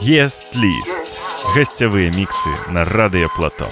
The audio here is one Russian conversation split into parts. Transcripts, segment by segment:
Есть лист. Гостевые миксы на Радио Плато.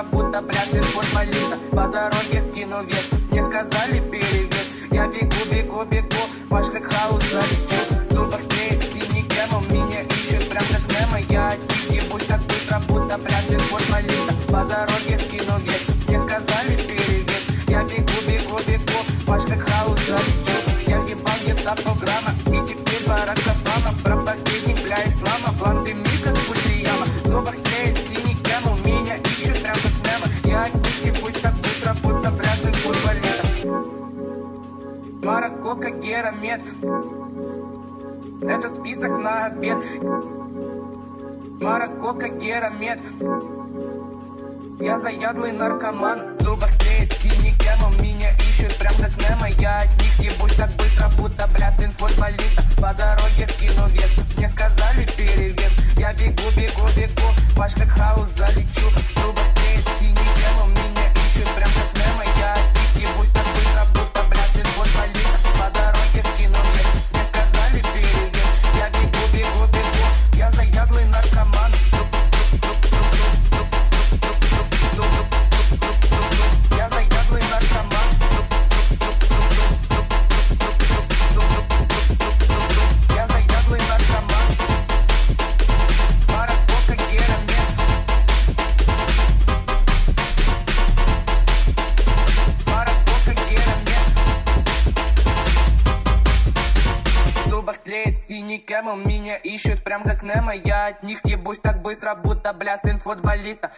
Быстро, будто бля сын футболиста. По дороге скину вес, мне сказали перевес. Я бегу, бегу, бегу, ваш crack house залечу. Зубах тлеет синий Camel, меня ищет прям как Немо Я от них съебусь так быстро, будто бля сын футболиста. По дороге скину вес, мне сказали перевес. Я бегу, бегу, бегу, ваш crack house залечу. Я въебал где-то программа, и теперь Барак Обама. Проповедник для ислама, Марка, кока, гера, мет Это список на обед. Марка, кока, гера, мет Я заядлый наркоман. В зубах тлеет синий Camel Меня ищут прям как Немо. Я от них съебусь так быстро, будто бля сын футболиста. По дороге скину вес. Мне сказали перевес. Я бегу, бегу, бегу. Ваш crack house залечу. В зубах тлеет синий Camel Меня ищут прям как съебусь так быстро, будто бля сын футболиста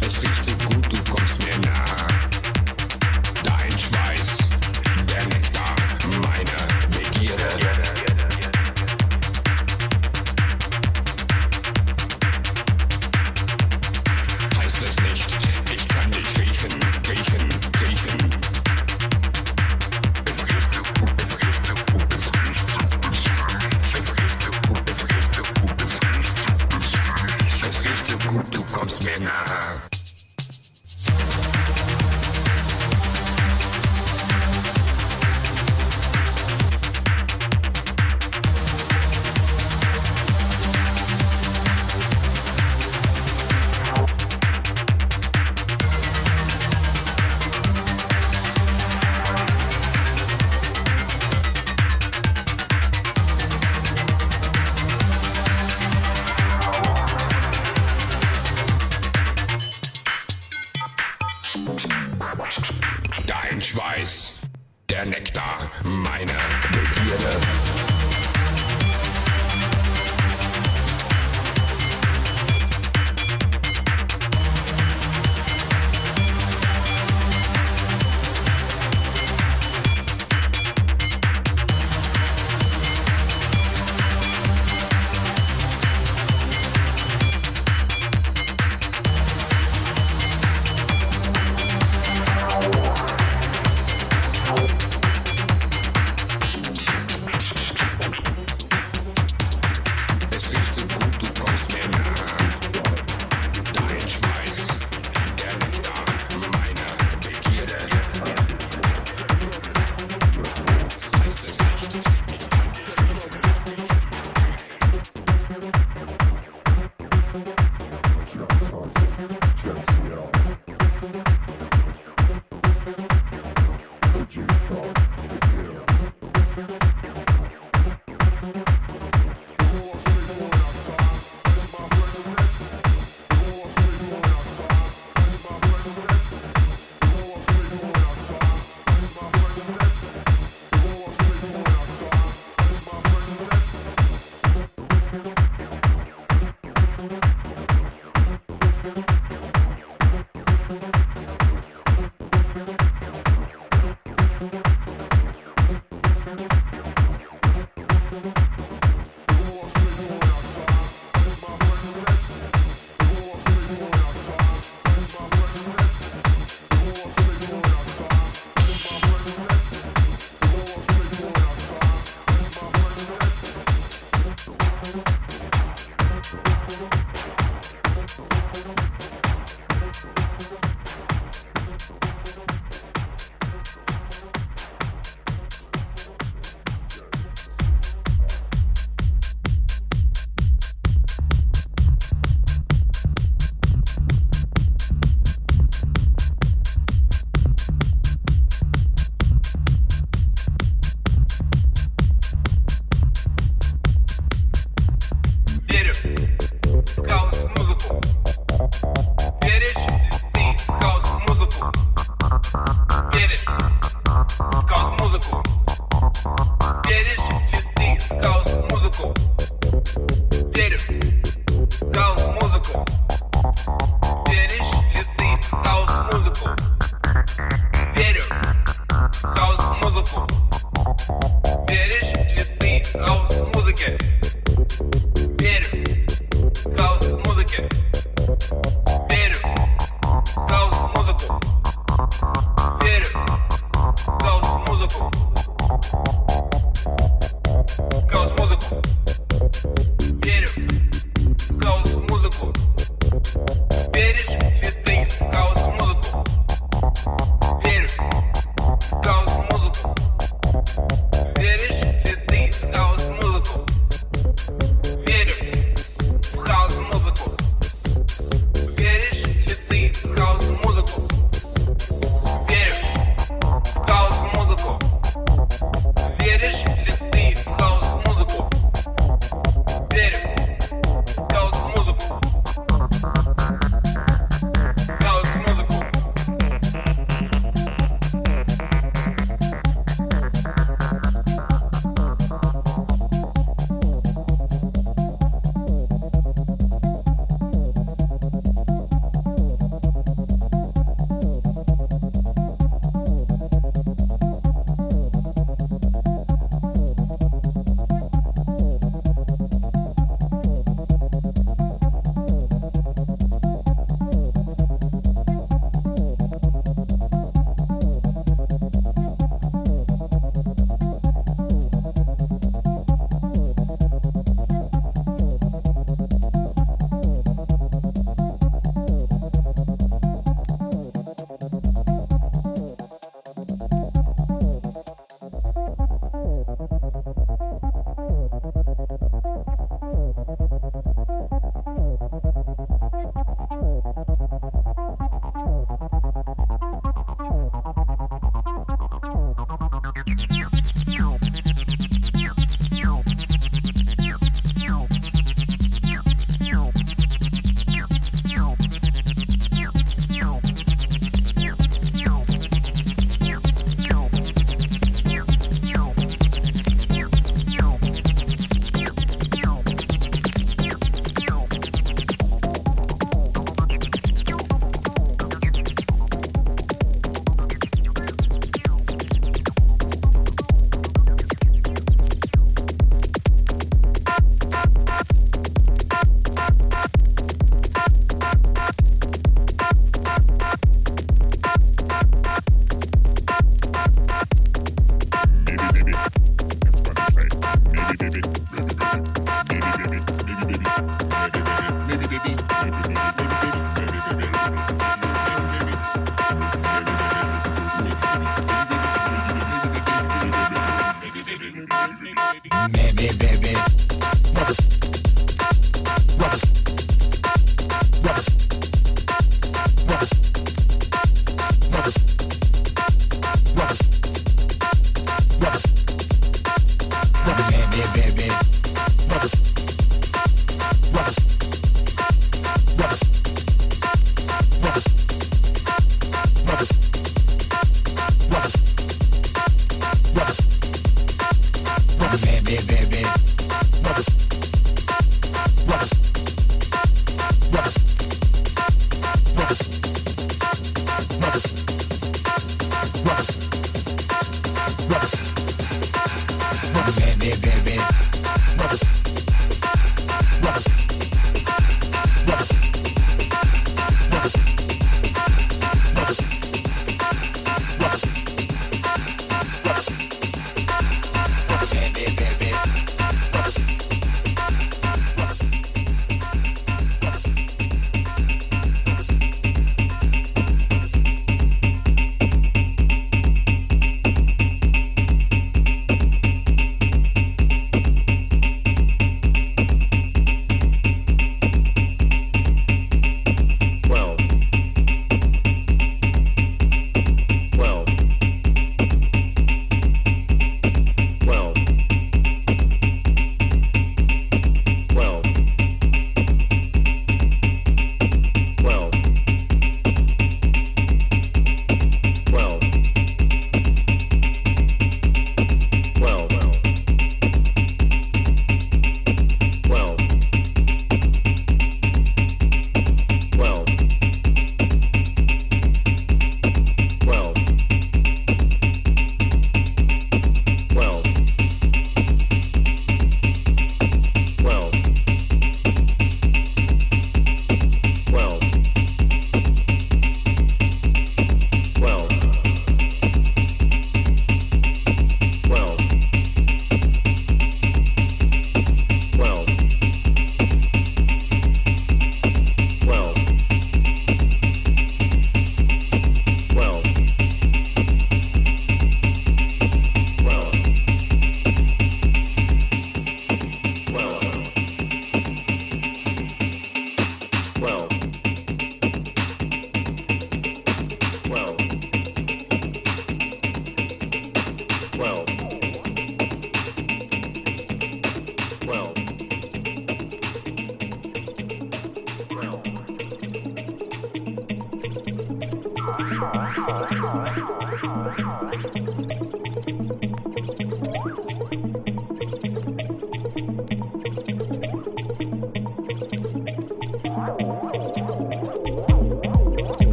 Es riecht so gut, du kommst mir nah. Thank you.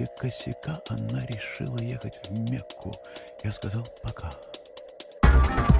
свете косяка она решила ехать в Мекку. Я сказал «пока». Thank you.